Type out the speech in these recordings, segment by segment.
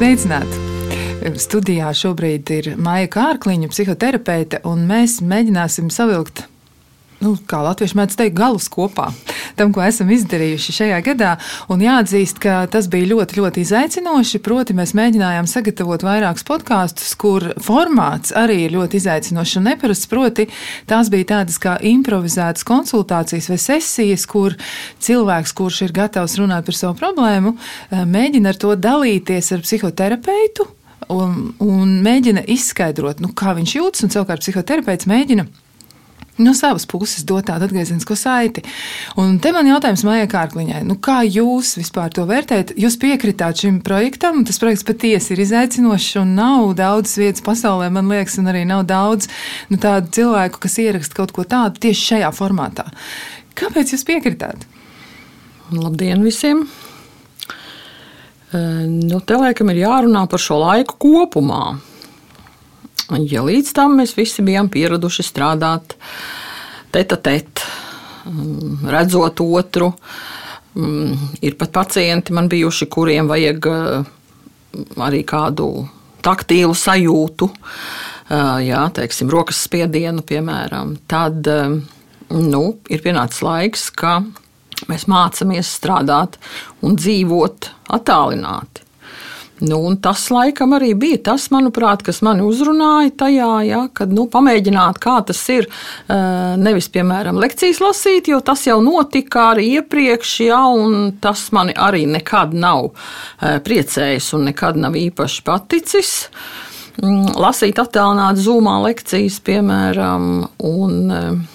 Sveicināti! Studijā šobrīd ir Maija Kārkliņa, psihoterapeite, un mēs mēģināsim savilkt nu, kā latvieši mēdz teikt, galus kopā tam, ko esam izdarījuši šajā gadā. Un jāatzīst, ka tas bija ļoti, ļoti izaicinoši. Proti, mēs mēģinājām sagatavot vairākus podkāstus, kur formāts arī ir ļoti izaicinošs un neparasts. Proti, tās bija tādas kā improvizētas konsultācijas vai sesijas, kur cilvēks, kurš ir gatavs runāt par savu problēmu, eh, mēģina ar to dalīties ar psihoterapeitu. Un, un mēģina izskaidrot, nu, kā viņš jūtas, savukārt psihoterapeits mēģina no savas puses dot tādu atgriezenisko saiti. Un te man jautājums Maijai Kārkliņai, nu kā jūs vispār to vērtējat? Jūs piekritāt šim projektam, tas projekts patiesi ir izaicinošs un nav daudz vietas pasaulē, man liekas, un arī nav daudz nu, tādu cilvēku, kas ieraksta kaut ko tādu tieši šajā formātā. Kāpēc jūs piekritāt? Labdien visiem! Nu, te laikam ir jārunā par šo laiku kopumā. Ja līdz tam mēs visi bijām pieraduši strādāt tete a tete, mm, redzot otru, mm, ir pat pacienti man bijuši, kuriem vajag mm, arī kādu taktīlu sajūtu, jā, teiksim, rokas spiedienu, piemēram, tad nu, ir pienācis laiks, ka mēs mācāmies strādāt un dzīvot attālināti. Nu, tas laikam arī bija tas, manuprāt, kas mani uzrunāja tajā, ja, kad nu, pamēģināt, kā tas ir. Nevis, piemēram, lekcijas lasīt, jo tas jau notika arī iepriekš, ja, un tas mani arī nekad nav priecējis un nekad nav īpaši paticis. Mm, lasīt attālināt zūmā lekcijas, piemēram, un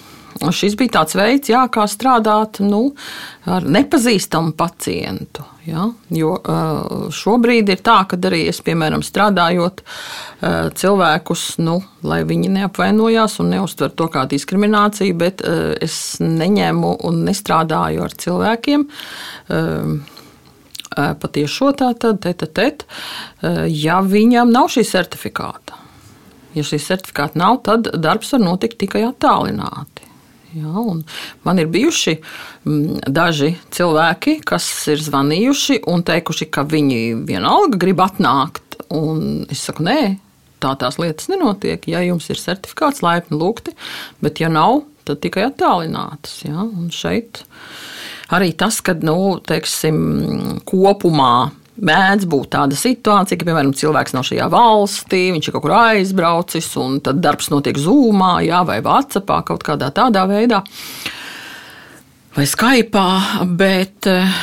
šis bija tāds veids, jā, kā strādāt nu, ar nepazīstamu pacientu. Ja? Jo šobrīd ir tā, ka arī es, piemēram, strādājot cilvēkus, nu, lai viņi neapvainojās un neuztver to kā diskrimināciju, bet es neņemu un nestrādāju ar cilvēkiem. Patiešo tā tad, tete, tete, ja viņam nav šī certifikāta. Ja šī certifikāta nav, tad darbs var notikt tikai attālināti. Ja, man ir bijuši mm, daži cilvēki, kas ir zvanījuši un teikuši, ka viņi vienalga grib atnākt. Es saku, nē, tā tās lietas nenotiek. Ja jums ir certifikāts, laipni lūgti, bet ja nav, tad tikai attālinātas. Ja, un šeit arī tas, ka nu, teiksim, kopumā mēdz būt tāda situācija, ka, piemēram, cilvēks nav šajā valstī, viņš ir kaut kur aizbraucis, un tad darbs notiek Zoomā, jā, vai Vācijā, kaut kādā tādā veidā, vai Skype. Bet eh,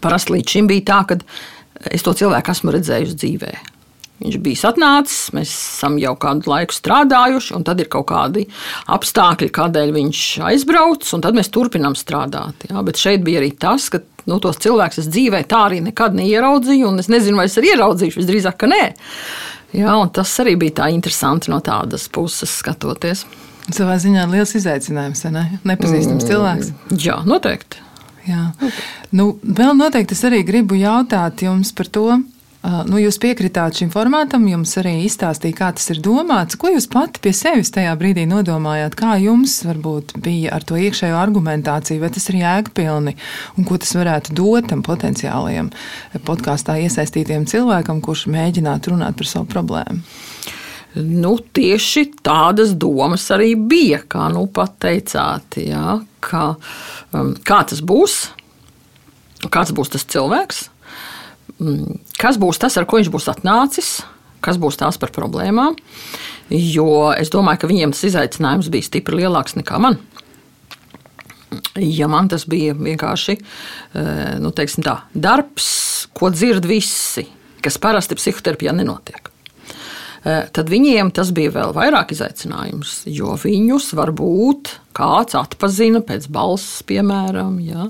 parasti līdz šim bija tā, ka es to cilvēku esmu redzējusi dzīvēm. Viņš bija atnācis, mēs esam jau kādu laiku strādājuši, un tad ir kaut kādi apstākļi, kādēļ viņš aizbrauc, un tad mēs turpinām strādāt. Jā. Bet šeit bija arī tas, ka nu, tos cilvēkus es dzīvē tā arī nekad neieraudzīju, un es nezinu, vai es arī ieraudzīšu, visdrīzāk, ka nē. Jā, tas arī bija tā interesanti no tādas puses skatoties. Savā ziņā liels izaicinājums, ne? Nepazīstams mm, cilvēks. Jā, noteikti. Jā. Nu, vēl noteikti es arī gribu jautāt jums par to, Nu, jūs piekritāt šim formātam, jums arī izstāstīja, kā tas ir domāts. Ko jūs pati pie sevis tajā brīdī nodomājāt? Kā jums varbūt bija ar to iekšējo argumentāciju, vai tas ir jēgpilni un ko tas varētu dot tam potenciālajam podkāstā iesaistītiem cilvēkam, kurš mēģinātu runāt par savu problēmu? Nu, tieši tādas domas arī bija, kā nu pat teicāt, jā, ka, um, kā tas būs, kāds būs tas cilvēks, kas būs tas, ar ko viņš būs atnācis, kas būs tās par problēmām. Jo es domāju, ka viņiem tas izaicinājums bija stipri lielāks nekā man. Ja man tas bija vienkārši eh, nu, tā, darbs, ko dzird visi, kas parasti psihoterapijā nenotiek. Eh, tad viņiem tas bija vēl vairāk izaicinājums, jo viņus varbūt kāds atpazina pēc balss, piemēram. Ja?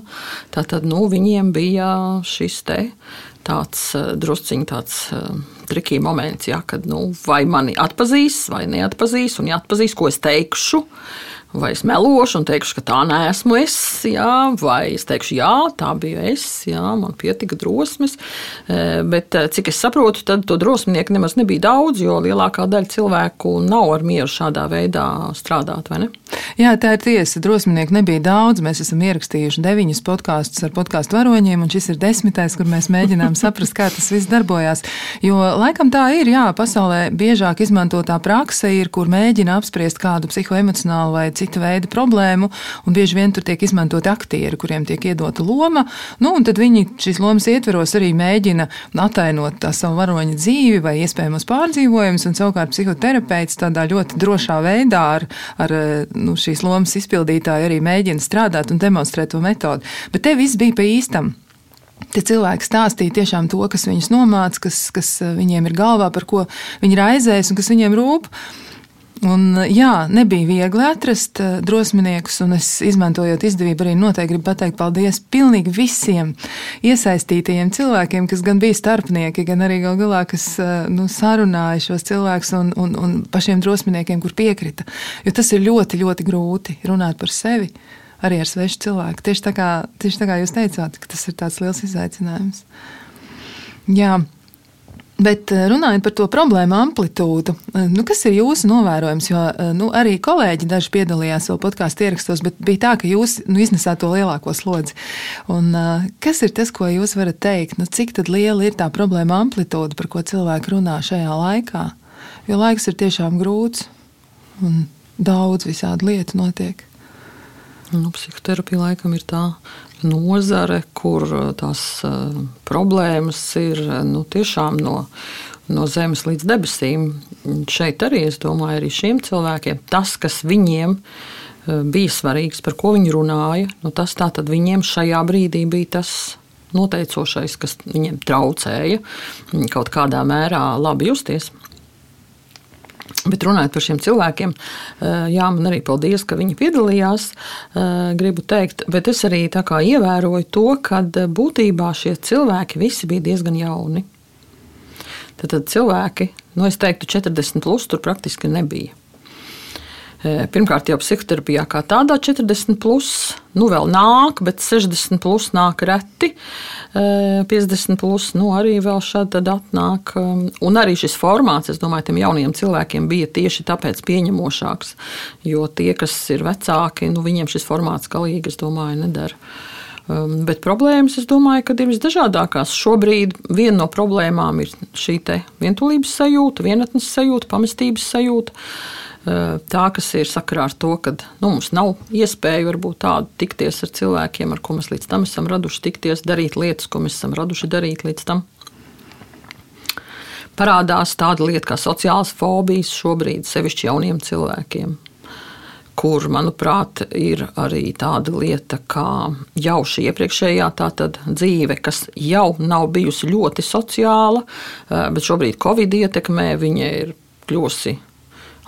Tad nu, viņiem bija šis te tāds eh, drusciņš, tāds eh, trikī moments, ja, kad nu, vai mani atpazīs, vai neatpazīs, un ja atpazīs, ko es teikšu. Vai es melošu un teikšu, ka tā neesmu es, jā, vai es teikšu, jā, tā bija es, jā, man pietika drosmes. E, bet e, cik es saprotu, tad to drosmnieku nemaz nebija daudz, jo lielākā daļa cilvēku nav ar mieru šādā veidā strādāt? Jā, tā ir tiesa. Drosmnieku nebija daudz. Mēs esam ierakstījuši deviņus podkāstus ar podkāstu varoņiem, un šis ir desmitais, kur mēs mēģinām saprast, kā tas viss darbojās. Jo laikam tā ir, jā, pasaulē biežāk izmantotā prakse ir, kur mēģina apspriest kādu psihoemocionālu vai cita veida problēmu, un bieži vien tur tiek izmantoti aktieri, kuriem tiek iedota loma. Nu, tad viņi šīs lomas ietveros arī mēģina atainot tā savu varoņa dzīvi vai iespējamos pārdzīvojumus, un savukārt psihoterapeits tādā ļoti drošā veidā ar, ar nu, šīs lomas izpildītāju arī mēģina strādāt un demonstrēt to metodi. Bet te viss bija pa īstam. Te cilvēki stāstīja tiešām to, kas viņus nomāca, kas, kas viņiem ir galvā, par ko viņi raizējas un kas viņiem rūp. Un, jā, nebija viegli atrast eh, drosminieks, un es izmantojot izdevību arī noteikti gribu pateikt paldies pilnīgi visiem iesaistītajiem cilvēkiem, kas gan bija starpnieki, gan arī gal galā, kas eh, nu, sarunāja šos cilvēkus un, un, un pašiem drosminiekiem, kur piekrita. Jo tas ir ļoti, ļoti grūti runāt par sevi arī ar svešu cilvēku. Tieši tā kā, tieši tā kā jūs teicāt, tas ir tāds liels izaicinājums. Jā. Bet eh, runājot par to problēmu amplitūdu, eh, nu, kas ir jūsu novērojums? Jo eh, nu, arī kolēģi daži piedalījās savā podkāstu ierakstos, bet bija tā, ka jūs nu, iznesāt to lielāko slodzi. Un, kas ir tas, ko jūs varat teikt? Nu, cik liela ir tā problēma amplitūda, par ko cilvēki runā šajā laikā? Jo laiks ir tiešām grūts un daudz visādi lietu notiek. Nu, psihoterapija laikam ir tā nozare, kur uh, tās uh, problēmas ir uh, nu, tiešām no, no zemes līdz debesīm. Šeit arī es domāju, arī šiem cilvēkiem tas, kas viņiem bija svarīgs, par ko viņi runāja, nu, tas viņiem šajā brīdī bija tas noteicošais, kas viņiem traucēja kaut kādā mērā labi justies. Bet runājot par šiem cilvēkiem, eh, jā, man arī paldies, ka viņi piedalījās. Eh, gribu teikt, bet es arī ievēroju to, ka būtībā šie cilvēki visi bija diezgan jauni. Tad, tad cilvēki, nu es teiktu, 40 plus tur praktiski nebija. Pirmkārt, jau psihoterapijā kā tādā 40, plus, nu vēl nāk, bet 60 plus nāk reti. 50 plus, nu arī vēl šādi atnāk. Um, un arī šis formāts, es domāju, tiem jauniem cilvēkiem bija tieši tāpēc pieņemošāks, jo tie, kas ir vecāki, nu viņiem šis formāts galīgi, es domāju, nedara. Um, bet problēmas, es domāju, ka ir visdažādākās. Šobrīd viena no problēmām ir šī vientulības sajūta, vienatnes sajūta, pamestības sajūta. Uh, tā, kas ir sakarā ar to, ka nu, mums nav iespēja varbūt tādu tikties ar cilvēkiem, ar ko mēs līdz tam esam raduši tikties, darīt lietas, ko mēs esam raduši darīt līdz tam. Parādās tāda lieta kā sociālas fobijas šobrīd, sevišķi jauniem cilvēkiem, kur, manuprāt, ir arī tāda lieta, kā jau šī iepriekšējā dzīve, kas jau nav bijusi ļoti sociāla, eh, bet šobrīd Covid ietekmē viņa ir kļuvusi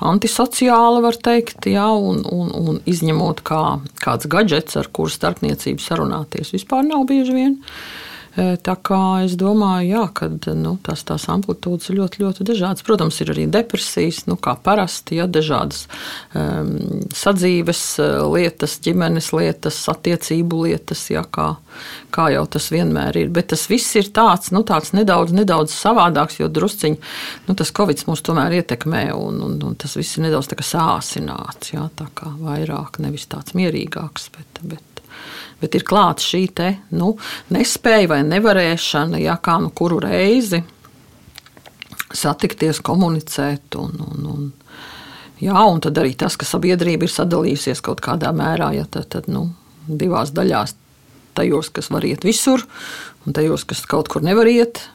antisociāla, var teikt, jā, un, un, un izņemot kā, kāds gadgets, ar kuru starpniecību sarunāties, vispār nav bieži vien. E, tā kā es domāju, jā, ka nu, tās, tās amplitūdas ir ļoti, ļoti dažādas. Protams, ir arī depresijas, nu, kā parasti, ja dažādas um, sadzīves e, lietas, ģimenes lietas, attiecību lietas, ja, kā, kā jau tas vienmēr ir. Bet tas viss ir tāds, nu, tāds nedaudz, nedaudz savādāks, jo drusciņi nu, tas covid mūs tomēr ietekmē, un, un, un tas viss ir nedaudz sāsināts, ja, tā kā vairāk, nevis tāds mierīgāks. Bet, bet bet ir klāta šī te, nu, nespēja vai nevarēšana, ja kā nu kuru reizi satikties, komunicēt. Un, un, un, jā, un tad arī tas, ka sabiedrība ir sadalījusies kaut kādā mērā, ja tad, tad nu, divās daļās, tajos, kas var iet visur, un tajos, kas kaut kur nevar iet.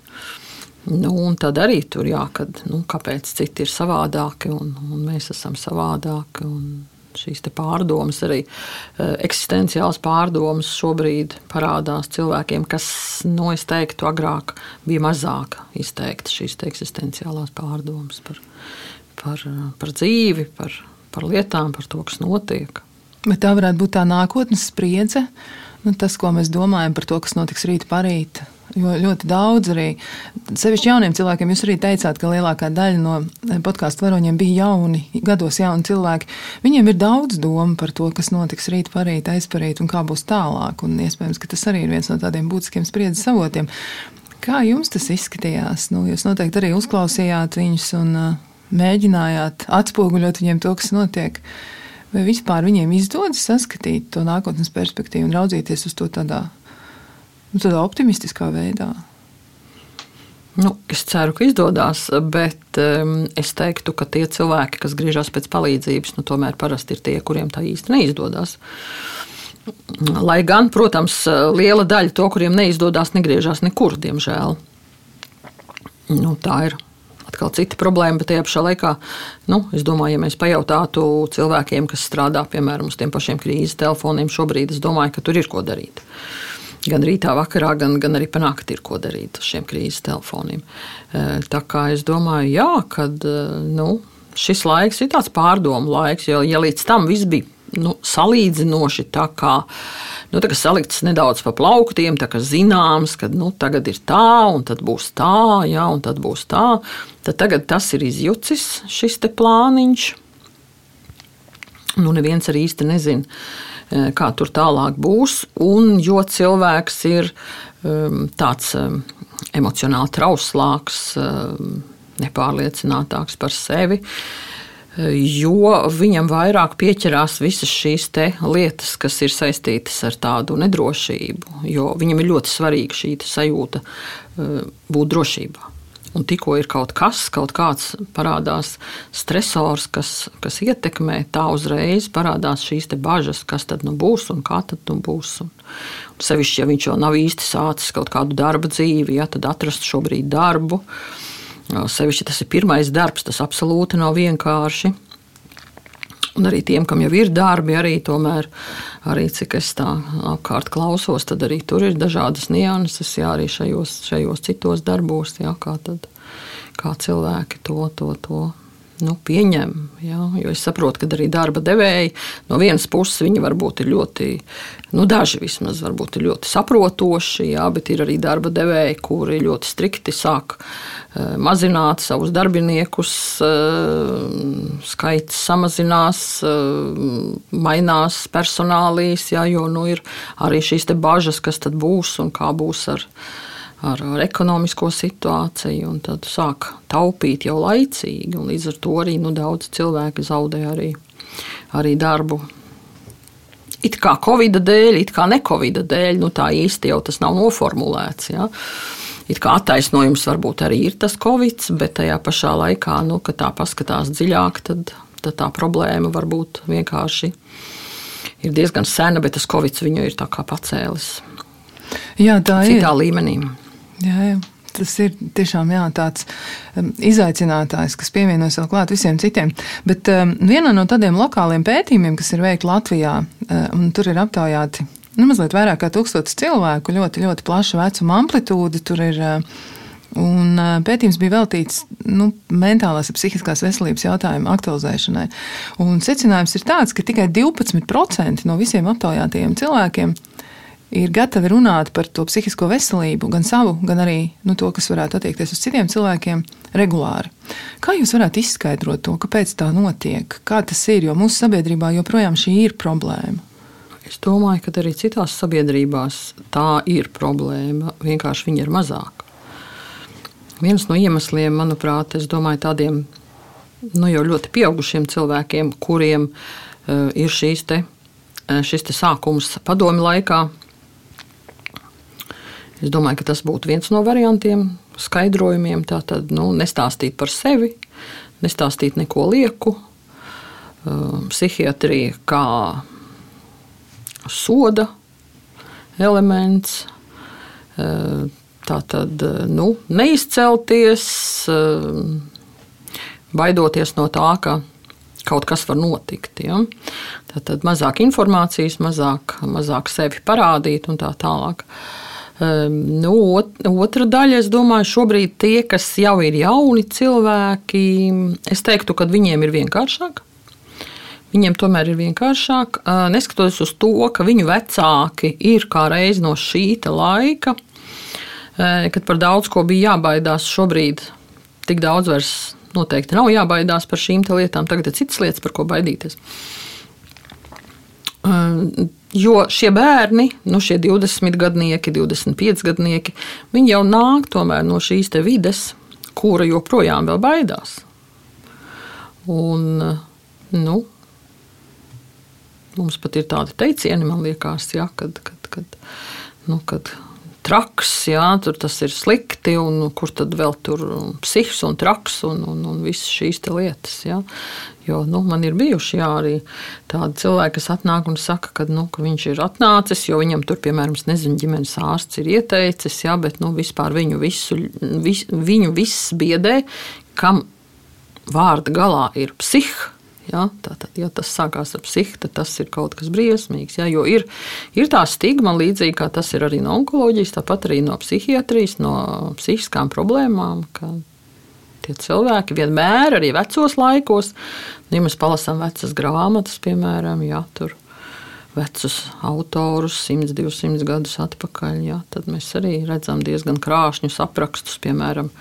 Nu, tad arī tur jā, kad, nu, kāpēc citi ir savādāki un, un mēs esam savādāki. Un, šīs pārdomas, arī uh, eksistenciāls pārdomas šobrīd parādās cilvēkiem, kas, nu, es teiktu, agrāk bija mazāk izteikti šīs te eksistenciālās pārdomas par, par, par dzīvi, par, par lietām, par to, kas notiek. Bet tā varētu būt tā nākotnes spriedze, nu, tas, ko mēs domājam par to, kas notiks rīt parīt. Jo ļoti daudz arī, sevišķi jauniem cilvēkiem, jūs arī teicāt, ka lielākā daļa no podkāstu varoņiem bija jauni, gados jauni cilvēki. Viņiem ir daudz domu par to, kas notiks rīt, parīt, aizparīt un kā būs tālāk. Un iespējams, ka tas arī ir viens no tādiem būtiskiem spriedzes avotiem. Kā jums tas izskatījās? Nu, jūs noteikti arī uzklausījāt viņus un uh, mēģinājāt atspoguļot viņiem to, kas notiek. Vai vispār viņiem izdodas saskatīt to nākotnes perspektīvu un raudzīties uz to tādā nu, tādā optimistiskā veidā. Nu, es ceru, ka izdodas, bet um, es teiktu, ka tie cilvēki, kas griežas pēc palīdzības, nu, tomēr parasti ir tie, kuriem tā īsti neizdodas. Lai gan, protams, liela daļa to, kuriem neizdodas, negriežas nekur, diemžēl. Nu, tā ir atkal cita problēma, bet tajā pašā laikā, nu, es domāju, ja mēs pajautātu cilvēkiem, kas strādā piemēram uz tiem pašiem krīzes telefoniem, šobrīd es domāju, ka tur ir ko darīt. Uh, gan rītā, vakarā, gan, gan arī panākt, ir ko darīt ar šiem krīzes telefoniem. E, tā kā es domāju, jā, kad e, nu, šis laiks ir tāds pārdomu laiks, jo ja līdz tam viss bija nu, salīdzinoši tā kā. Nu, tā kā salikts nedaudz pa plauktiem, tā kā zināms, ka nu, tagad ir tā, un tad būs tā, jā, un tad būs tā. Tad tagad tas ir izjucis, šis plāniņš. Nu, neviens arī īsti nezina, Eh, kā tur tālāk būs. Un jo cilvēks ir um, tāds um, emocionāli trauslāks, um, nepārliecinātāks par sevi, eh, jo viņam vairāk pieķerās visas šīs lietas, kas ir saistītas ar tādu nedrošību, jo viņam ir ļoti svarīga šī sajūta eh, būt drošībā. Un tikko ir kaut kas, kaut kāds parādās stresors, kas, kas ietekmē, tā uzreiz parādās šīs bažas, kas tad nu būs un kā tad nu būs. Un, un sevišķi, ja viņš jau nav īsti sācis kaut kādu darba dzīvi, ja, tad atrast šobrīd darbu. Sevišķi tas ir pirmais darbs, tas absolūti nav vienkārši. Un arī tiem, kam jau ir darbi, arī tomēr, arī cik es tā apkārt klausos, tad arī tur ir dažādas nianses, jā, arī šajos, šajos citos darbos, jā, kā, tad, kā cilvēki to, to, to nu, pieņem. Ja? Jo es saprotu, ka arī darba devēji no vienas puses viņi varbūt ir ļoti, nu, daži vismaz varbūt ir ļoti saprotoši, ja? bet ir arī darba devēji, kuri ļoti strikti sāk uh, mazināt savus darbiniekus, uh, skaits samazinās, uh, mainās personālīs, ja? jo nu, ir arī šīs bažas, kas tad būs un kā būs ar viņu ar, ar ekonomisko situāciju, un tad sāk taupīt jau laicīgi. Līdz ar to arī nu, daudz cilvēki zaudē arī, arī darbu. It kā Covid dēļ, it kā ne Covid dēļ, nu tā īsti jau tas nav noformulēts. Ja? It kā attaisnojums varbūt arī ir tas Covid, bet tajā pašā laikā, nu, kad tā paskatās dziļāk, tad, tad tā problēma varbūt vienkārši ir diezgan sena, bet tas Covid viņu ir pacēlis. Jā, tā ir. Citā līmenī. Jā, jā. Tas ir tiešām jā, tāds um, izaicinātājs, kas pievienojas vēl klāt visiem citiem. Bet um, viena no tādiem lokāliem pētījumiem, kas ir veikti Latvijā, un tur ir aptaujāti nu, mazliet vairāk kā tūkstotis cilvēku, ļoti, ļoti plaša vecuma amplitūda. Tur ir uh, Un uh, pētījums bija veltīts nu, mentālās un psihiskās veselības jautājumu aktualizēšanai. Un secinājums ir tāds, ka tikai 12% no visiem aptaujātajiem cilvēkiem ir gatavi runāt par to psihisko veselību, gan savu, gan arī nu, to, kas varētu attiekties uz citiem cilvēkiem, regulāri. Kā jūs varētu izskaidrot to, kāpēc tā notiek, kā tas ir, jo mūsu sabiedrībā joprojām šī ir problēma? Es domāju, ka arī citās sabiedrībās tā ir problēma. Vienkārši viņa ir mazāka. Viens no iemesliem, manuprāt, domāju, tādiem nu, jau ļoti pieaugušiem cilvēkiem, kuriem uh, ir šīs te, uh, šis te sākums padomi laikā, Es domāju, ka tas būtu viens no variantiem, skaidrojumiem. Tātad nu, nestāstīt par sevi, nestāstīt neko lieku. Uh, psihiatrija kā soda elements. Uh, tātad nu, neizcelties, uh, baidoties no tā, ka kaut kas var notikt. Ja? Tad mazāk informācijas, mazāk, mazāk sevi parādīt un tā tālāk. Uh, Ehm, nu, otra daļa, es domāju, šobrīd tie, kas jau ir jauni cilvēki, es teiktu, ka viņiem ir vienkāršāk. Viņiem tomēr ir vienkāršāk, neskatoties uz to, ka viņu vecāki ir kā reiz no šī laika kad par daudz ko bija jābaidās. Šobrīd tik daudz vairs noteikti nav jābaidās par šīm lietām. Tagad ir citas lietas, par ko baidīties. Jo šie bērni, nu šie 20 gadnieki, 25 gadnieki, viņi jau nāk no šīs vides, kura joprojām baidās. Un, nu, mums pat ir tādi teicieni, man liekas, ja, kad, kad, kad, nu, kad traks, jā, tur tas ir slikti, un kur tad vēl tur psihs un traks un, un, un visas šīs lietas. Jā. Jo nu, man ir bijuši jā, arī tādi cilvēki, kas atnāk un saka, ka, nu, ka viņš ir atnācis, jo viņam tur, piemēram, nezinu, ģimenes ārsts ir ieteicis, jā, bet nu, vispār viņu visu, vis, viņu viss biedē, kam vārda galā ir psihiski Ja, tātad, ja tas sākās ar psihu, tad tas ir kaut kas briesmīgs. Ja, jo ir, ir tā stigma, līdzīgi kā tas ir arī no onkoloģijas, tāpat arī no psihiatrijas, no psihiskām problēmām. Tie cilvēki vienmēr, arī vecos laikos, nu, ja mēs palasām vecas grāmatas, piemēram, ja, tur vecus autorus, 100, 200 gadus atpakaļ, ja, tad mēs arī redzam diezgan krāšņus aprakstus, piemēram,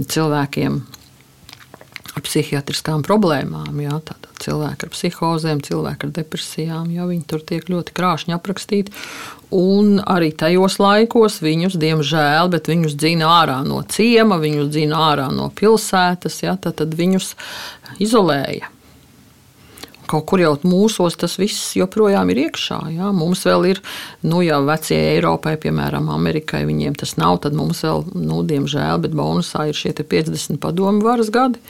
cilvēkiem ar psihiatriskām problēmām. Jā, cilvēki ar psihozēm, cilvēki ar depresijām, jo viņi tur tiek ļoti krāšņi aprakstīti. Un arī tajos laikos viņus, diemžēl, bet viņus dzina ārā no ciema, viņus dzina ārā no pilsētas, jā, tad, tad viņus izolēja kaut kur jau mūsos tas viss joprojām ir iekšā. Jā. Mums vēl ir, nu, jau vecie Eiropai, piemēram, Amerikai, viņiem tas nav, tad mums vēl, nu, diemžēl, bet bonusā ir šie 50 padomu varas gadi.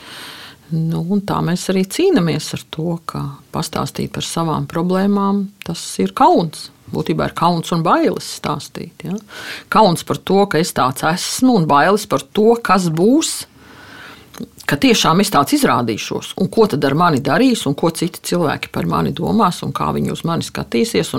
Nu, tā mēs arī cīnāmies ar to, ka pastāstīt par savām problēmām, tas ir kauns. Būtībā ir kauns un bailes stāstīt. Ja? Kauns par to, ka es tāds esmu, un bailes par to, kas būs, ka tiešām es tāds izrādīšos, un ko tad ar mani darīs, un ko citi cilvēki par mani domās, un kā viņi uz mani skatīsies.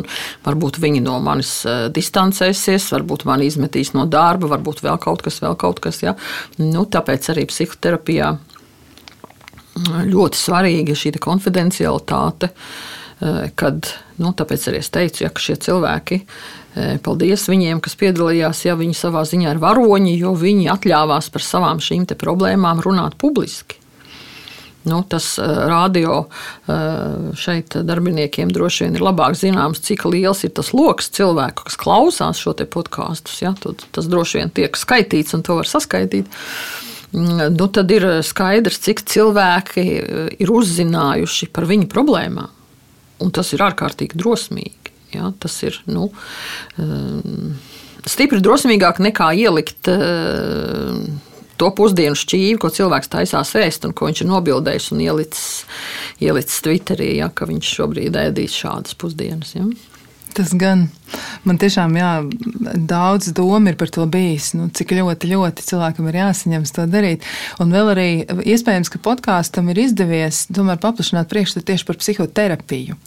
Varbūt viņi no manis eh, distancēsies, varbūt mani izmetīs no darba, varbūt vēl kaut kas, vēl kaut kas. Ja? Nu, tāpēc arī psihoterapijā mm, ļoti svarīga šī konfidencialitāte, eh, kad, nu, tāpēc arī es teicu, ja, ka šie cilvēki Paldies viņiem, kas piedalījās, ja viņi savā ziņā ir varoņi, jo viņi atļāvās par savām šīm problēmām runāt publiski. Nu, tas radio šeit darbiniekiem droši vien ir labāk zināms, cik liels ir tas lokus cilvēku, kas klausās šo podkāstus. Ja? Tas droši vien tiek skaitīts un to var saskaitīt. Nu, tad ir skaidrs, cik cilvēki ir uzzinājuši par viņu problēmām. Un tas ir ārkārtīgi drosmīgi. Ja, tas ir nu, ehm, stipri drosmīgāk nekā ielikt ehm, to pusdienu šķīvi, ko cilvēks taisās ēst un ko viņš ir nobildējis un ielicis, ielicis Twitterī, ja, ka viņš šobrīd ēdīs šādas pusdienas. Ja. Tas gan man tiešām jā, daudz domu ir par to bijis, nu, cik ļoti, ļoti cilvēkam ir jāsaņems to darīt. Un vēl arī iespējams, ka podkāstam ir izdevies tomēr paplašināt priekšstatu tieši par psihoterapiju.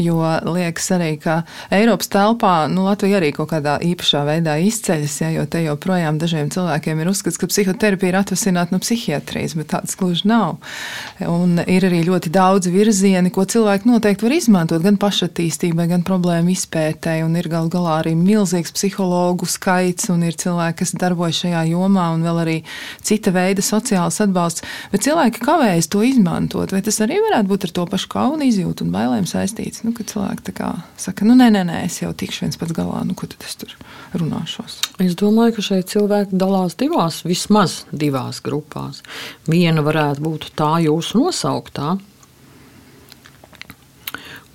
Jo liekas arī, ka Eiropas telpā nu, Latvija arī kaut kādā īpašā veidā izceļas, ja, jo te joprojām dažiem cilvēkiem ir uzskats, ka psihoterapija ir atvasināta no psihiatrijas, bet tāds gluži nav. Un ir arī ļoti daudz virzieni, ko cilvēki noteikti var izmantot gan pašattīstībai, gan problēmu izpētē izpētē, un ir gal galā arī milzīgs psihologu skaits, un ir cilvēki, kas darbojas šajā jomā, un vēl arī cita veida sociāls atbalsts. Bet cilvēki kavējas to izmantot, vai tas arī varētu būt ar to pašu kaunu izjūtu un bailēm saistīts? Nu, kad cilvēki tā kā saka, nu, nē, nē, nē, es jau tikšu viens pats galā, nu, ko tad es tur runāšos? Es domāju, ka šeit cilvēki dalās divās, vismaz divās grupās. Viena varētu būt tā jūsu nosauktā,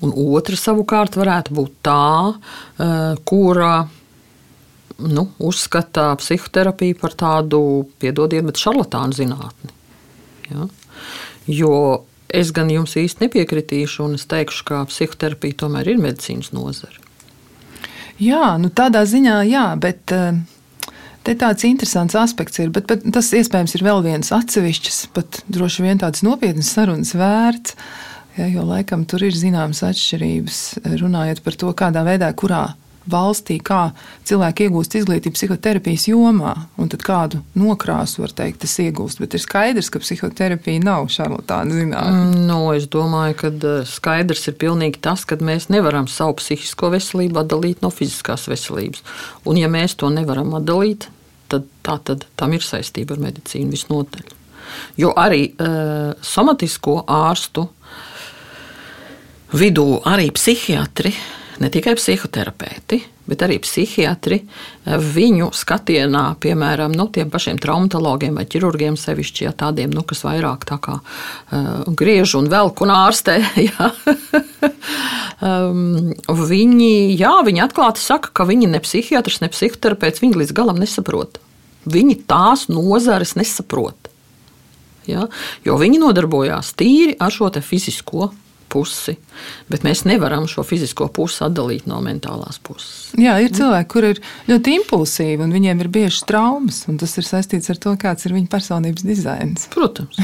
Un otra savukārt varētu būt tā, eh, kura nu, uzskata psihoterapiju par tādu, piedodiet, bet šarlatānu zinātni. Ja? Jo es gan jums īsti nepiekritīšu, un es teikšu, ka psihoterapija tomēr ir medicīnas nozare. Jā, nu tādā ziņā, jā, bet. Uh... Te tāds interesants aspekts ir, bet, bet tas iespējams ir vēl viens atsevišķs, pat droši vien tāds nopietns sarunas vērts. Uh, Ja, jo laikam tur ir zināmas atšķirības, runājot par to, kādā veidā, kurā valstī, kā cilvēki iegūst izglītību psihoterapijas jomā, un kādu nokrāsu var teikt, tas iegūst. Bet ir skaidrs, ka psihoterapija nav šarlatāna zinātne. Mm, no, es domāju, ka eh, skaidrs ir pilnīgi tas, ka mēs nevaram savu psihisko veselību atdalīt no fiziskās veselības. Un, ja mēs to nevaram atdalīt, tad, tā, tad tam ir saistība ar medicīnu visnotaļ. Jo arī uh, somatisko ārstu vidū arī psihiatri, ne tikai psihoterapeiti, bet arī psihiatri viņu skatienā, piemēram, nu, tiem pašiem traumatologiem vai ķirurgiem, sevišķi ja tādiem, nu, kas vairāk tā kā uh, griež un velk un ārstē. Ja? um, viņi, jā, viņi atklāti saka, ka viņi ne psihiatrs, ne psihoterapeits, viņi līdz galam nesaprot. Viņi tās nozares nesaprot. Ja? Jo viņi nodarbojās tīri ar šo fizisko pusi. Bet mēs nevaram šo fizisko pusi atdalīt no mentālās puses. Jā, ir cilvēki, kur ir ļoti impulsīvi un viņiem ir bieži traumas. Tas ir saistīts ar to, kāds ir viņu personības dizains. Protams.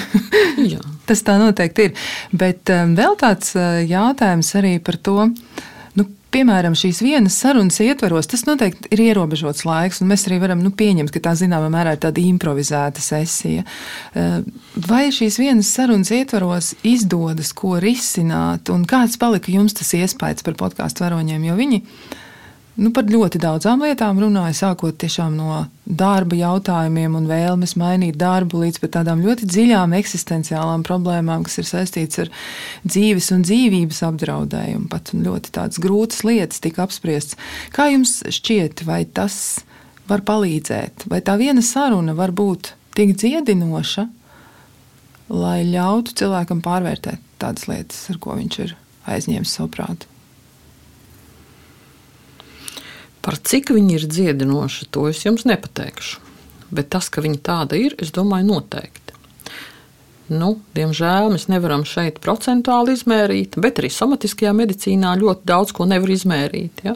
Tas tā noteikti ir. Bet um, vēl tāds uh, jautājums arī par to piemēram, šīs vienas sarunas ietvaros, tas noteikti ir ierobežots laiks, un mēs arī varam nu, pieņemt, ka tā zināmā mērā ir tāda improvizēta sesija. Eh, vai šīs vienas sarunas ietvaros izdodas ko risināt, un kāds palika jums tas iespējas par podkāstu varoņiem? Jo viņi nu, par ļoti daudzām lietām runāja, sākot no darba jautājumiem un vēlmes mainīt darbu līdz pat tādām ļoti dziļām eksistenciālām problēmām, kas ir saistītas ar dzīves un dzīvības apdraudējumu. Pat ļoti tādas grūtas lietas tika apspriestas. Kā jums šķiet, vai tas var palīdzēt, vai tā viena saruna var būt tik dziedinoša, lai ļautu cilvēkam pārvērtēt tādas lietas, ar ko viņš ir aizņēmis savu prātu? Par cik viņi ir dziedinoši, to es jums nepateikšu. Bet tas, ka viņi tāda ir, es domāju, noteikti. Nu, diemžēl mēs nevaram šeit procentuāli izmērīt, bet arī somatiskajā medicīnā ļoti daudz ko nevar izmērīt. Ja?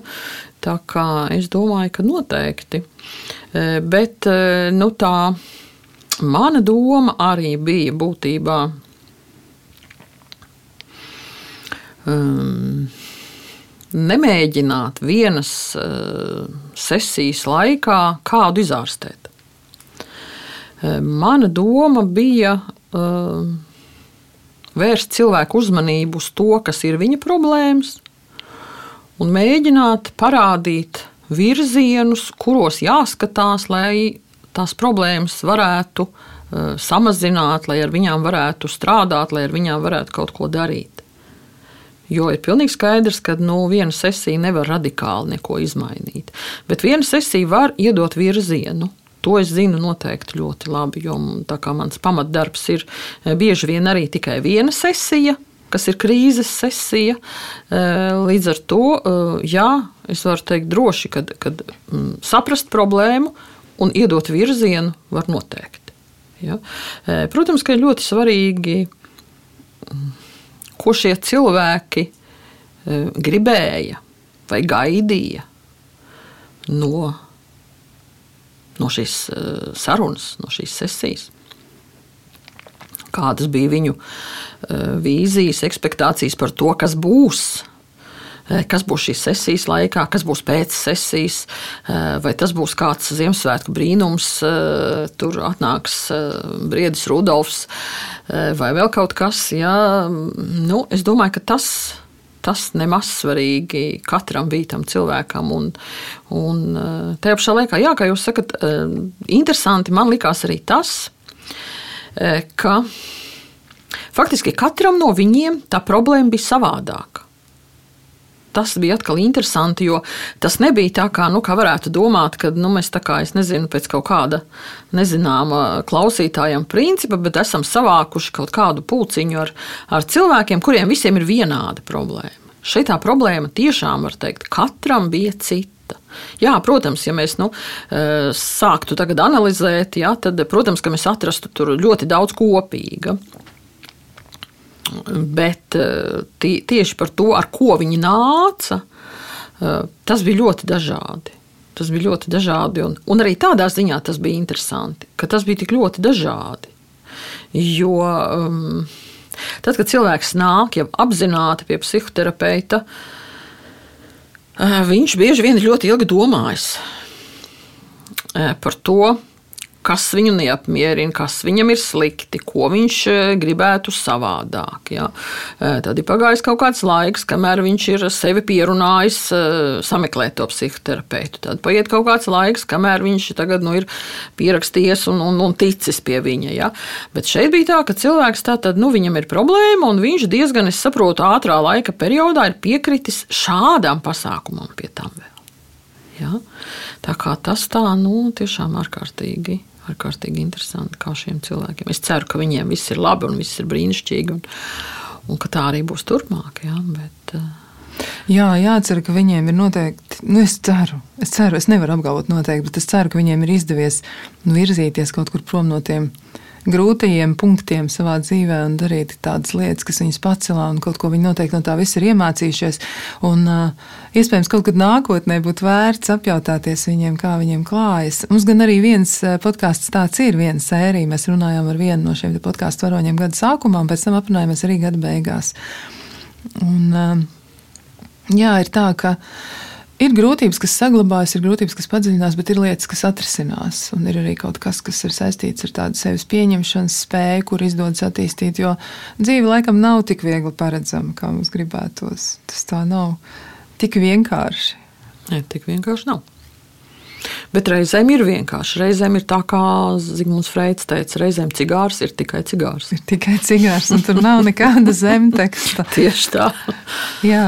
Tā kā es domāju, ka noteikti. E, bet e, nu, tā mana doma arī bija būtībā. Um, nemēģināt vienas uh, sesijas laikā kādu izārstēt. Uh, mana doma bija uh, vērst cilvēku uzmanību uz to, kas ir viņa problēmas, un mēģināt parādīt virzienus, kuros jāskatās, lai tās problēmas varētu samazināt, lai ar viņām varētu strādāt, lai ar viņām varētu kaut ko darīt. Jo ir pilnīgi skaidrs, ka nu, viena sesija nevar radikāli neko izmainīt. Bet viena sesija var iedot virzienu. To es zinu noteikti ļoti labi, jo kā mans pamatdarbs ir e, bieži vien arī tikai viena sesija, kas ir krīzes sesija. E, līdz ar to, e, jā, es varu teikt droši, ka saprast problēmu un iedot virzienu var noteikti. Ja? Protams, ka ir ļoti svarīgi ko šie cilvēki e, gribēja vai gaidīja no, no šīs e, sarunas, no šīs sesijas. Kādas bija viņu e, vīzijas, expectācijas par to, kas būs kas būs šīs sesijas laikā, kas būs pēc sesijas, vai tas būs kāds Ziemassvētku brīnums, tur atnāks Briedis Rudolfs vai vēl kaut kas. Jā, nu, es domāju, ka tas tas nemaz svarīgi katram bija tam cilvēkam. Un, un tajā pašā laikā, jā, kā jūs sakat, interesanti man likās arī tas, ka faktiski katram no viņiem tā problēma bija savādāka tas bija atkal interesanti, jo tas nebija tā, kā, nu, kā varētu domāt, ka nu, mēs tā kā, es nezinu, pēc kaut kāda nezināma klausītājam principa, bet esam savākuši kaut kādu pulciņu ar, ar cilvēkiem, kuriem visiem ir vienāda problēma. Šeit tā problēma tiešām var teikt, katram bija cita. Jā, protams, ja mēs nu, eh, sāktu tagad analizēt, jā, tad, protams, mēs atrastu tur ļoti daudz kopīga. Bet eh, tie, tieši par to, ar ko viņi nāca, eh, tas bija ļoti dažādi. Tas bija ļoti dažādi. Un, un arī tādā ziņā tas bija interesanti, ka tas bija tik ļoti dažādi. Jo um, tad, kad cilvēks nāk jau apzināti pie psihoterapeita, uh, viņš bieži vien ir ļoti ilgi domājis par to, kas viņu neapmierina, kas viņam ir slikti, ko viņš gribētu savādāk. Ja. Tad ir pagājis kaut kāds laiks, kamēr viņš ir sevi pierunājis sameklēt to psihoterapeitu. Tad paiet kaut kāds laiks, kamēr viņš tagad nu, ir pierakstījies un, un, un ticis pie viņa. Ja. Bet šeit bija tā, ka cilvēks tātad, nu, viņam ir problēma, un viņš diezgan, es saprotu, ātrā laika periodā ir piekritis šādām pasākumam pie tam vēl. Ja? Tā kā tas tā, nu, tiešām ārkārtīgi. Ārkārtīgi interesanti, kā šiem cilvēkiem. Es ceru, ka viņiem viss ir labi un viss ir brīnišķīgi, un, un ka tā arī būs turpmāk. Ja? Bet, uh, Jā, jācer, ka viņiem ir noteikti, nu, es ceru, es ceru, es nevaru apgalvot noteikti, bet es ceru, ka viņiem ir izdevies nu, virzīties kaut kur prom no tiem grūtajiem punktiem savā dzīvē un darīt tādas lietas, kas viņus pacelā un kaut ko viņi noteikti no tā viss ir iemācījušies. Un, uh, iespējams, kaut kad nākotnē būtu vērts apjautāties viņiem, kā viņiem klājas. Mums gan arī viens podkāsts tāds ir, viena sērija. Mēs runājām ar vienu no šiem podkāstu varoņiem gada sākumā, un pēc tam aprunājāmies arī gada beigās. Un, uh, jā, ir tā, ka Ir grūtības, kas saglabājas, ir grūtības, kas padziļinās, bet ir lietas, kas atrisinās. Un ir arī kaut kas, kas ir saistīts ar tādu sevis pieņemšanas spēju, kur izdodas attīstīt. Jo dzīve laikam nav tik viegli paredzama, kā mums gribētos. Tas tā nav tik vienkārši. Ne, tik vienkārši nav. Bet reizēm ir vienkārši. Reizēm ir tā, kā Zigmunds Freits teica, reizēm cigārs ir tikai cigārs. Ir tikai cigārs, un tur nav nekāda zemteksta. Tieši tā. jā,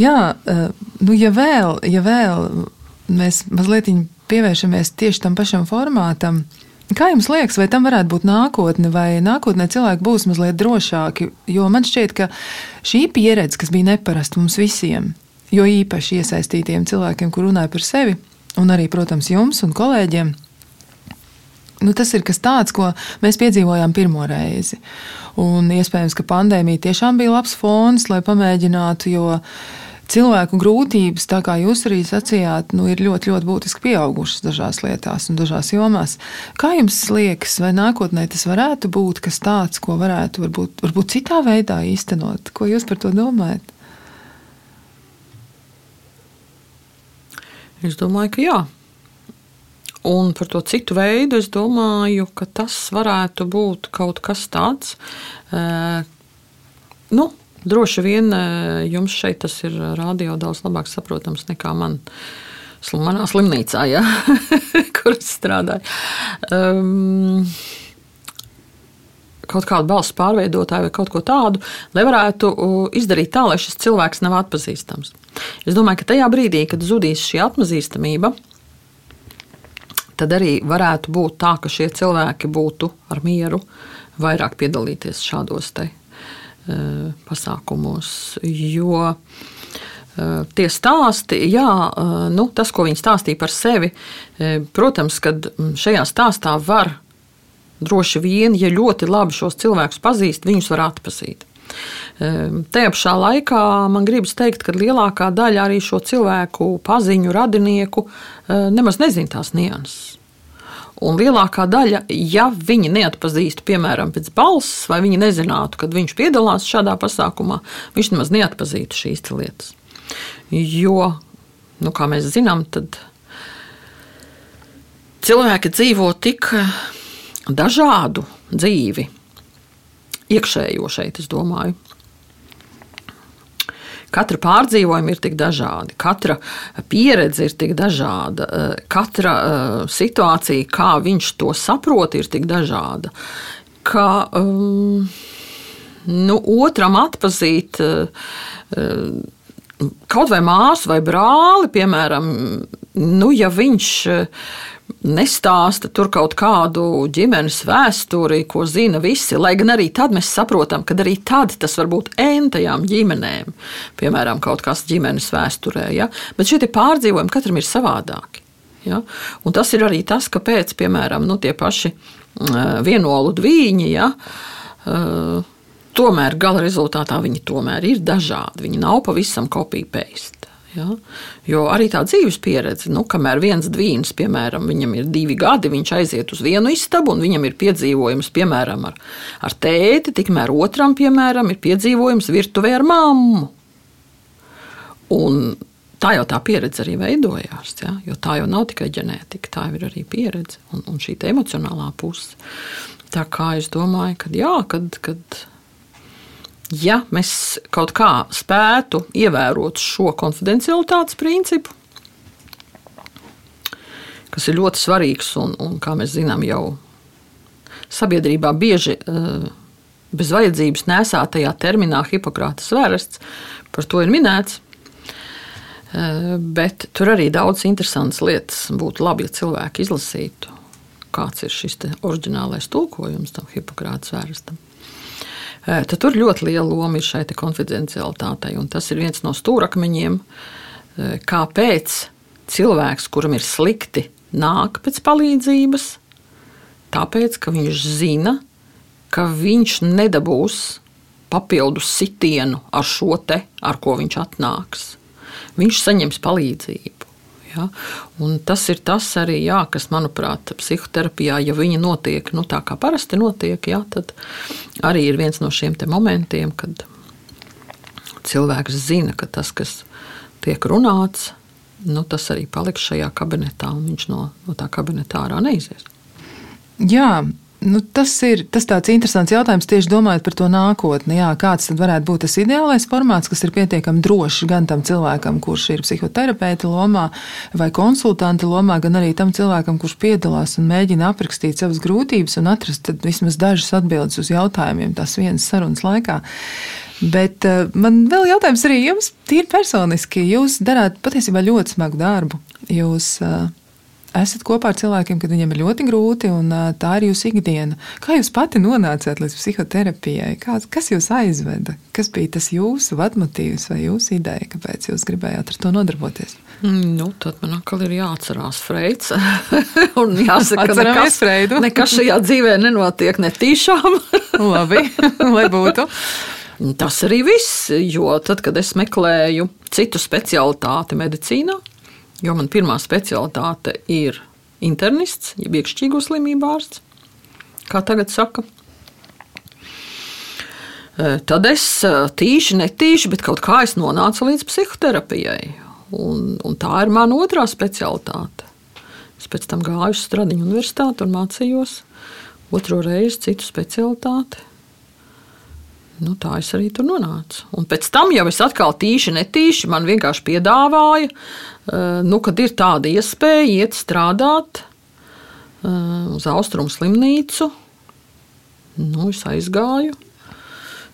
jā eh, nu, ja vēl, ja vēl mēs mazliet pievēršamies tieši tam pašam formātam. Kā jums liekas, vai tam varētu būt nākotne, vai nākotnē cilvēki būs mazliet drošāki? Jo man šķiet, ka šī pieredze, kas bija neparasta mums visiem, jo īpaši iesaistītiem cilvēkiem, kur runāja par sevi, un arī, protams, jums un kolēģiem. Nu, tas ir kas tāds, ko mēs piedzīvojām pirmo reizi. Un iespējams, ka pandēmija tiešām bija labs fons, lai pamēģinātu, jo cilvēku grūtības, tā kā jūs arī sacījāt, nu, ir ļoti, ļoti būtiski pieaugušas dažās lietās un dažās jomās. Kā jums liekas, vai nākotnē tas varētu būt kas tāds, ko varētu varbūt, varbūt citā veidā īstenot? Ko jūs par to domājat? Es domāju, ka jā. Un par to citu veidu es domāju, ka tas varētu būt kaut kas tāds. Uh, nu, droši vien uh, jums šeit tas ir radio daudz labāk saprotams nekā man. Manā slimnīcā, ja, kur es strādāju. Um, kaut kādu balss pārveidotāju vai kaut ko tādu, lai varētu izdarīt tā, lai šis cilvēks nav atpazīstams. Es domāju, ka tajā brīdī, kad zudīs šī atpazīstamība, tad arī varētu būt tā, ka šie cilvēki būtu ar mieru vairāk piedalīties šādos te, uh, pasākumos. Jo uh, tie stāsti, jā, uh, nu, tas, ko viņi stāstīja par sevi, protams, kad šajā stāstā var droši vien, ja ļoti labi šos cilvēkus pazīst, viņus var atpazīt. Ehm, tajā pašā laikā man gribas teikt, ka lielākā daļa arī šo cilvēku paziņu radinieku ehm, nemaz nezina tās nianses. Un lielākā daļa, ja viņi neatpazīstu, piemēram, pēc balss, vai viņi nezinātu, kad viņš piedalās šādā pasākumā, viņš nemaz neatpazītu šīs lietas. Jo, nu, kā mēs zinām, tad cilvēki dzīvo tik dažādu dzīvi, iekšējo šeit, es domāju. Katra pārdzīvojuma ir tik dažāda, katra pieredze ir tik dažāda, katra uh, situācija, kā viņš to saprot, ir tik dažāda. Ka um, nu, otram atpazīt uh, kaut vai māsu vai brāli, piemēram, nu, ja viņš nestāsta tur kaut kādu ģimenes vēsturi, ko zina visi. Lai gan arī tad mēs saprotam, ka arī tad tas var būt entajām ģimenēm, piemēram, kaut kas ģimenes vēsturē. Ja? Bet šie pārdzīvojumi katram ir savādāki. Ja? Un tas ir arī tas, kāpēc, piemēram, nu, tie paši vienolu dvīņi. Ja? Tomēr gala rezultātā viņi tomēr ir dažādi. Viņi nav pavisam kopija paste. Ja? Jo arī tā dzīves pieredze, nu, kamēr viens dvīns, piemēram, viņam ir divi gadi, viņš aiziet uz vienu istabu, un viņam ir piedzīvojums, piemēram, ar, ar tēti, tikmēr otram, piemēram, ir piedzīvojums virtuvē ar mammu. Un tā jau tā pieredze arī veidojās. Ja? Jo tā jau nav tikai ģenētika, tā ir arī pieredze un, un šī emocionālā puse. Tā kā es domāju, ka jā, kad, kad ja mēs kaut kā spētu ievērot šo konfidencialitātes principu, kas ir ļoti svarīgs un, un kā mēs zinām, jau sabiedrībā bieži uh, bez vajadzības nesātajā terminā Hipokrātas vērests, par to ir minēts. Uh, bet tur arī daudz interesantas lietas būtu labi, ja cilvēki izlasītu, kāds ir šis oriģinālais tulkojums tam Hipokrātas vērestam. Uh, tad tur ļoti liela loma ir šai konfidencialitātei, tas ir viens no stūrakmeņiem, kāpēc cilvēks, kuram ir slikti nāk pēc palīdzības, tāpēc ka viņš zina, ka viņš nedabūs papildus sitienu ar šo te, ar ko viņš atnāks. Viņš saņems palīdzību. Ja? Un tas ir tas arī, jā, kas, manuprāt, psihoterapijā, ja viņi notiek nu, tā, kā parasti notiek, jā, tad arī ir viens no šiem momentiem, kad cilvēks zina, ka tas, kas tiek runāts, nu, tas arī paliks šajā kabinetā, un viņš no, no tā kabineta ārā neizies. Jā, Nu, tas ir tas tāds interesants jautājums tieši domājot par to nākotni. Jā, kāds tad varētu būt tas ideālais formāts, kas ir pietiekami drošs gan tam cilvēkam, kurš ir psihoterapeita lomā vai konsultanta lomā, gan arī tam cilvēkam, kurš piedalās un mēģina aprakstīt savas grūtības un atrast vismaz dažas atbildes uz jautājumiem tās vienas sarunas laikā. Bet uh, man vēl jautājums arī jums, tīri personiski. Jūs darāt patiesībā ļoti smagu darbu. Jūs uh, esat kopā ar cilvēkiem, kad viņiem ir ļoti grūti, un tā ir jūsu ikdiena. Kā jūs pati nonācāt līdz psihoterapijai? Kā, kas jūs aizveda? Kas bija tas jūsu vadmotīvs vai jūsu ideja, kāpēc jūs gribējāt ar to nodarboties? Mm, nu, tad man atkal ir jāatcerās Freids. un jāsaka, ka nekas, Freidu. nekas šajā dzīvē nenotiek netīšām. Labi, lai būtu. Tas arī viss, jo tad, kad es meklēju citu specialitāti medicīnā, jo man pirmā specialitāte ir internists, jeb iekšķīgo slimību ārsts, kā tagad saka. E, tad es e, tīši, netīši, bet kaut kā es nonācu līdz psihoterapijai. Un, un tā ir mana otrā specialitāte. Es pēc tam gāju uz Stradiņu universitāti un mācījos otro reizi citu specialitāti. Nu, tā es arī tur nonācu. Un pēc tam jau es atkal tīši, netīši man vienkārši piedāvāja, nu, kad ir tāda iespēja iet strādāt eh, uz austrumu slimnīcu. Nu, es aizgāju.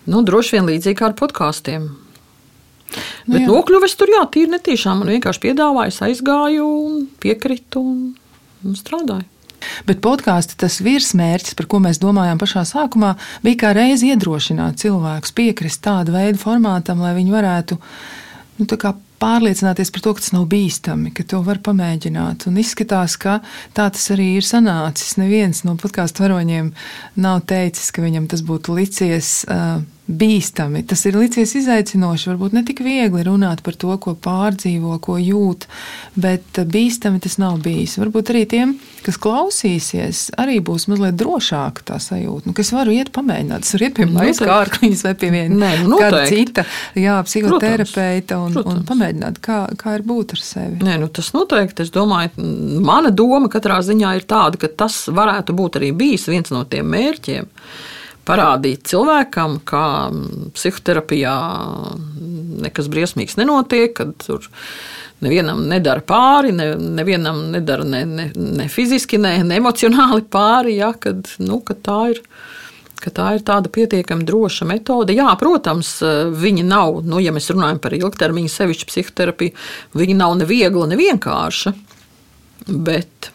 Nu, droši vien līdzīgi kā ar podkāstiem. Nu, Bet nokļuvis tur, jā, tīri netīšām. Man vienkārši piedāvāja, aizgāju, piekritu un, un strādāju. Bet podkāstu tas virsmērķis, par ko mēs domājām pašā sākumā, bija kā reizi iedrošināt cilvēkus piekrist tādu veidu formātam, lai viņi varētu nu, pārliecināties par to, ka tas nav bīstami, ka to var pamēģināt. Un izskatās, ka tā tas arī ir sanācis. Neviens no podkāstu varoņiem nav teicis, ka viņam tas būtu licies. Uh, bīstami. Tas ir licies izaicinoši, varbūt ne tik viegli runāt par to, ko pārdzīvo, ko jūt, bet bīstami tas nav bijis. Varbūt arī tiem, kas klausīsies, arī būs mazliet drošāka tā sajūta, nu, es varu iet pamēģināt. Es varu iet pie maijas kārkliņas vai pie viena nu, kāda cita, jā, psihoterapeita un, Protams. un pamēģināt, kā, kā ir būt ar sevi. Nē, nu, tas noteikti, es domāju, mana doma katrā ziņā ir tāda, ka tas varētu būt arī bijis viens no tiem mērķiem parādīt cilvēkam, ka psihoterapijā nekas briesmīgs nenotiek, kad tur nevienam nedara pāri, ne, nevienam nedara ne, ne, ne fiziski, ne, ne emocionāli pāri, ja, kad, nu, kad tā ir. Tā ir tāda pietiekami droša metode. Jā, protams, viņi nav, nu, ja mēs runājam par ilgtermiņa sevišķu psihoterapiju, viņi nav ne viegla, ne vienkārša. Bet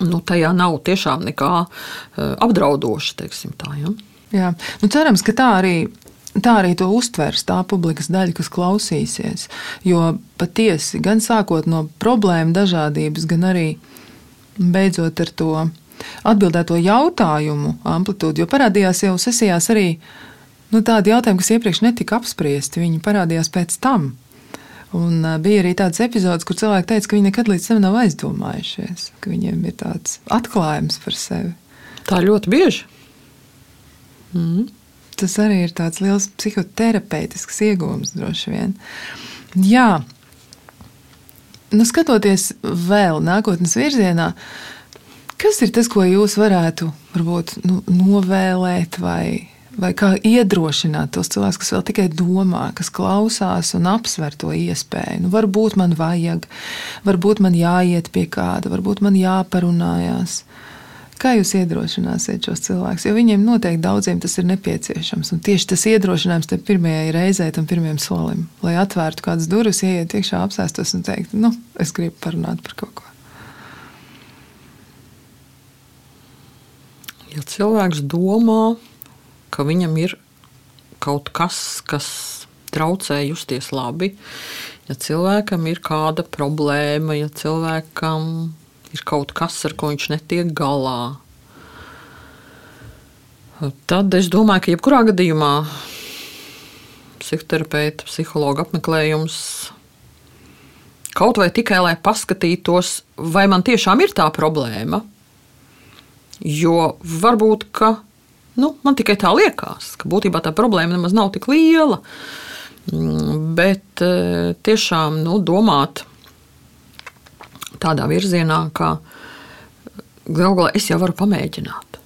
nu, tajā nav tiešām nekā eh, apdraudoša. Tā, ja? Jā, nu, cerams, ka tā arī tā arī to uztvers tā publikas daļa, kas klausīsies. Jo patiesi, gan sākot no problēmu dažādības, gan arī beidzot ar to atbildēto jautājumu amplitūdu, jo parādījās jau sesijās arī nu, tādi jautājumi, kas iepriekš netika apspriesti, viņi parādījās pēc tam. Un uh, bija arī tāds epizodes, kur cilvēki teica, ka viņi nekad līdz tam nav aizdomājušies, ka viņiem ir tāds atklājums par sevi. Tā ļoti bieži. Mm. Tas arī ir tāds liels psihoterapeitisks iegūms droši vien. Jā, nu, skatoties vēl nākotnes virzienā, kas ir tas, ko jūs varētu varbūt, nu, novēlēt vai, vai kā iedrošināt tos cilvēkus, kas vēl tikai domā, kas klausās un apsver to iespēju? Nu, varbūt man vajag, varbūt man jāiet pie kāda, varbūt man jāparunājās. Kā jūs iedrošināsiet šos cilvēkus? Jo viņiem noteikti daudziem tas ir nepieciešams. Un tieši tas iedrošinājums tam pirmajai reizei, tam pirmajam solim, lai atvērtu kādas durvis, ieiet iekšā, apsēstos un teikt, nu, es gribu parunāt par kaut ko. Ja cilvēks domā, ka viņam ir kaut kas, kas traucē justies labi, ja cilvēkam ir kāda problēma, ja cilvēkam ir kaut kas, ar ko viņš netiek galā. Tad es domāju, ka jebkurā gadījumā psihoterapeita, psihologa apmeklējums kaut vai tikai lai paskatītos, vai man tiešām ir tā problēma. Jo varbūt, ka nu, man tikai tā liekas, ka būtībā tā problēma nemaz nav tik liela. Mm, bet eh, tiešām nu, domāt tādā virzienā, ka galu galā es jau varu pamēģināt.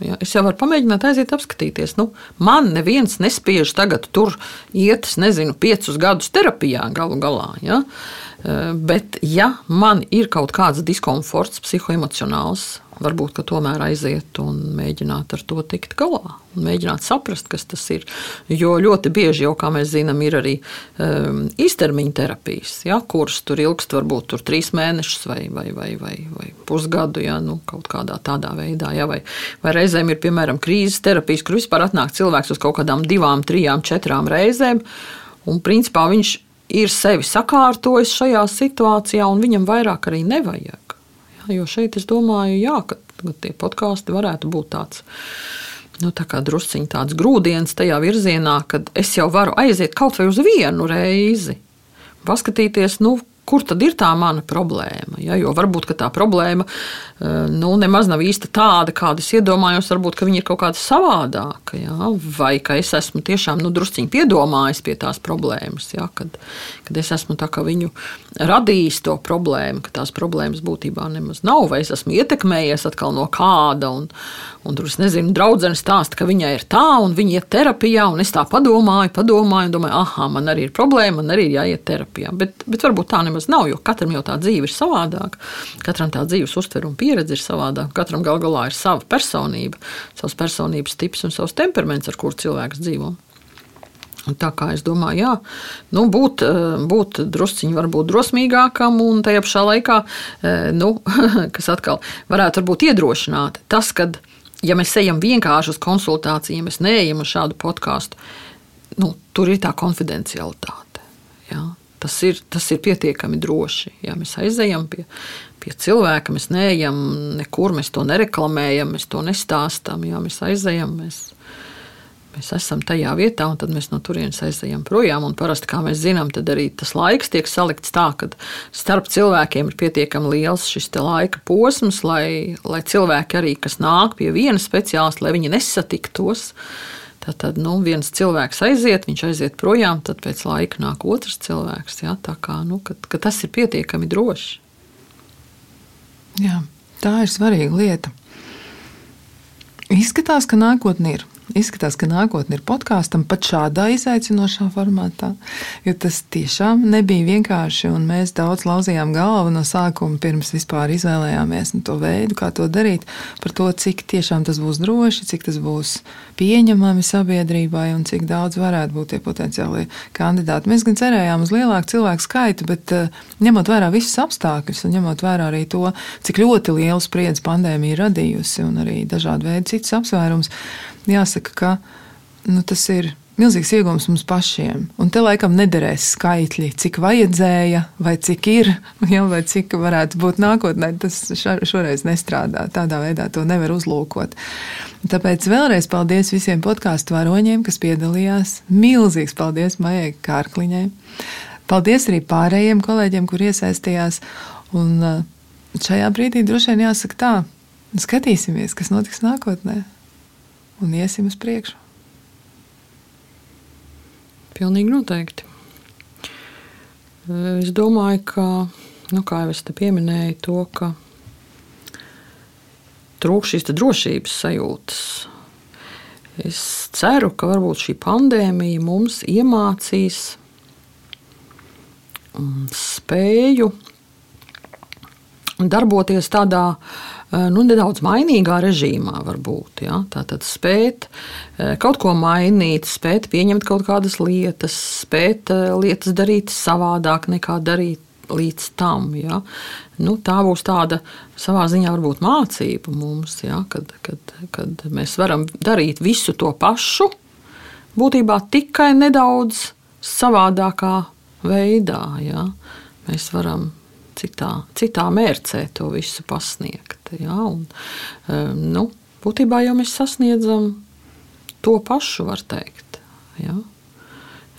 Ja, es jau varu pamēģināt, aiziet, apskatīties. Nu, man neviens nespiež tagad tur iet, es nezinu, piecus gadus terapijā galu galā. Ja? Eh, bet, ja man ir kaut kāds diskomforts, psihoemocionāls, varbūt tomēr aiziet un mēģināt ar to tikt galā. Mēģināt saprast, kas tas ir. Jo ļoti bieži, jau, kā mēs zinām, ir arī um, īstermiņa terapijas, ja, kuras tur ilgst varbūt tur trīs mēnešus vai, vai, vai, vai, vai pusgadu, ja, nu, kaut kādā tādā veidā. Ja, vai, vai reizēm ir piemēram krīzes terapijas, kur vispār atnāk cilvēks uz kaut kādām divām, trijām, četrām reizēm, un principā viņš ir sevi sakārtojis šajā situācijā, un viņam vairāk arī nevajag. Jo šeit es domāju, jā, ka, ka tie podkāsti varētu būt tāds. Nu, tā kā drusciņš tāds grūdienis tajā virzienā, kad es jau varu aiziet kaut vai uz vienu reizi, paskatīties, nu, kur tad ir tā mana problēma. Ja? Jo varbūt tā problēma eh, nu, nemaz nav īsti tāda, kāda es iedomājos. Varbūt viņa ir kaut kāda savādāka. Ja? Vai ka es esmu tiešām nu, drusciņi piedomājis pie tās problēmas, ja? kad, kad es esmu viņu radījis to problēmu, ka tās problēmas būtībā nemaz nav, vai es esmu ietekmējies atkal no kāda. Un, un tur es nezinu, draudzene stāsta, ka viņai ir tā, un viņa iet terapijā, un es tā padomāju, padomāju, un domāju, ah, man arī ir problēma, man arī ir jāiet terapijā. Bet, bet varbūt tā nemaz nav, jo katram jau tā dzīve ir savādāka. Katram tā dzīves uztvere un pieredze ir savādāka. Katram gal galā ir sava personība, savs personības tips un savs temperaments, ar kuru cilvēks dzīvo. Tā kā es domāju, jā, nu, būt, eh, būt drusciņš, varbūt drosmīgākam, un tajā pašā laikā, eh, nu, kas atkal varētu iedrošināt, tas, ka, ja mēs ejam vienkārši uz konsultāciju, ja mēs neejam uz šādu podkāstu, nu, tur ir tā konfidencialitāte. Tas ir, tas ir pietiekami droši. Ja mēs aizejam pie, pie cilvēka, mēs neejam nekur, mēs to nereklamējam, mēs to nestāstām. Ja mēs aizejam, mēs, mēs esam tajā vietā, un tad mēs no turienes aizejam projām. Un parasti, kā mēs zinām, tad arī tas laiks tiek salikts tā, ka starp cilvēkiem ir pietiekami liels šis laika posms, lai, lai cilvēki arī, kas nāk pie viena speciālista, lai viņi nesatiktos. Tad, tad nu, viens cilvēks aiziet, viņš aiziet projām, tad pēc laika nāk otrs cilvēks. Ja? Tā kā nu, ka, ka tas ir pietiekami droši. Jā, tā ir svarīga lieta. Izskatās, ka nākotnē ir. Izskatās, ka nākotne ir podkāstam pat šādā izaicinošā formātā, jo tas tiešām nebija vienkārši. Mēs daudz lauzījām galvu no sākuma, pirms vispār izvēlējāmies nu, to veidu, kā to darīt, par to, cik tiešām tas būs droši, cik tas būs pieņemami sabiedrībai un cik daudz varētu būt tie potenciālie kandidāti. Mēs gan cerējām uz lielāku cilvēku skaitu, bet eh, ņemot vērā visus apstākļus un ņemot vērā arī to, cik ļoti lielu spriedzi pandēmija radījusi un arī dažādu veidu citus apsvērumus jāsaka, ka nu, tas ir milzīgs iegūms mums pašiem. Un te laikam nederēs skaitļi, cik vajadzēja, vai cik ir, ja, vai cik varētu būt nākotnē. Tas šoreiz nestrādā. Tādā veidā to nevar uzlūkot. Tāpēc vēlreiz paldies visiem podkāstu varoņiem, kas piedalījās. Milzīgs paldies Maijai Kārkliņai. Paldies arī pārējiem kolēģiem, kur iesaistījās. Un uh, šajā brīdī droši vien jāsaka tā, skatīsimies, kas notiks nākotnē un iesim uz priekšu. Pilnīgi noteikti. Es domāju, ka, nu, kā jau es te pieminēju, to, ka trūkst šīs drošības sajūtas. Es ceru, ka varbūt šī pandēmija mums iemācīs spēju darboties tādā eh, nu, nedaudz mainīgā režīmā, varbūt. Ja? Tātad spēt eh, kaut ko mainīt, spēt pieņemt kaut kādas lietas, spēt eh, lietas darīt savādāk nekā darīt līdz tam. Ja? Nu, tā būs tāda savā ziņā varbūt mācība mums, ja? kad, kad, kad mēs varam darīt visu to pašu, būtībā tikai nedaudz savādākā veidā. Ja? Mēs varam citā, citā mērcē to visu pasniegt. Ja? Un, nu, būtībā jau mēs sasniedzam to pašu, var teikt. Ja?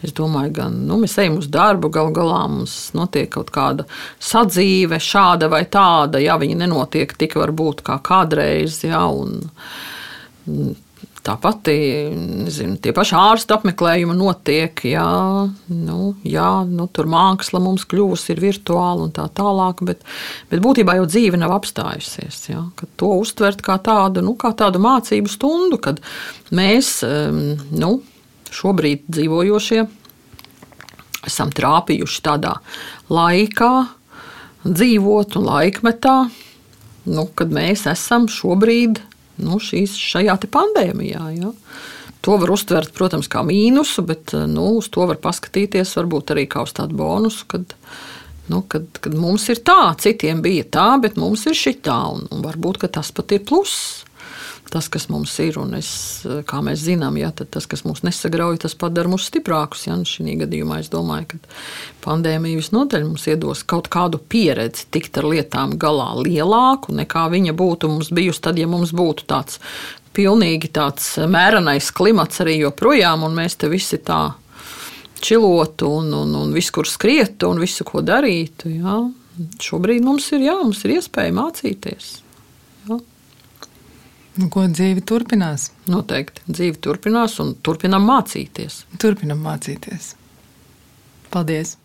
Es domāju, gan nu, mēs ejam uz darbu, galu galā mums notiek kaut kāda sadzīve, šāda vai tāda. Ja viņi nenotiek tik varbūt kā kādreiz, ja, un Tāpat nezinu, tie paši ārsta apmeklējumi notiek. Jā, nu, jā, nu, tur māksla mums kļuvusi virtuāla un tā tālāk, bet, bet būtībā jau dzīve nav apstājusies. Jā, to uztvert kā tādu, nu, kā tādu mācību stundu, kad mēs nu, šobrīd dzīvojošie esam trāpījuši tādā laikā, dzīvot un laikmetā, nu, kad mēs esam šobrīd nu, šīs, šajā pandēmijā. Ja. To var uztvert, protams, kā mīnusu, bet nu, uz to var paskatīties varbūt arī kā uz tādu bonusu, kad, nu, kad, kad mums ir tā, citiem bija tā, bet mums ir šī tā, un, un varbūt tas pat ir pluss tas, kas mums ir. Un es, kā mēs zinām, ja, tas, kas mūs nesagrauj, tas padara mūs stiprākus. Ja, šī gadījumā es domāju, ka pandēmija visnotaļ mums iedos kaut kādu pieredzi tikt ar lietām galā lielāku nekā viņa būtu mums bijusi tad, ja mums būtu tāds pilnīgi tāds mērenais klimats arī joprojām, un mēs te visi tā čilotu un, un, un visur skrietu un visu, ko darītu. Jā. Šobrīd mums ir, jā, mums ir iespēja mācīties. Nu, ko dzīve turpinās? Noteikti. Dzīve turpinās un turpinām mācīties. Turpinām mācīties. Paldies!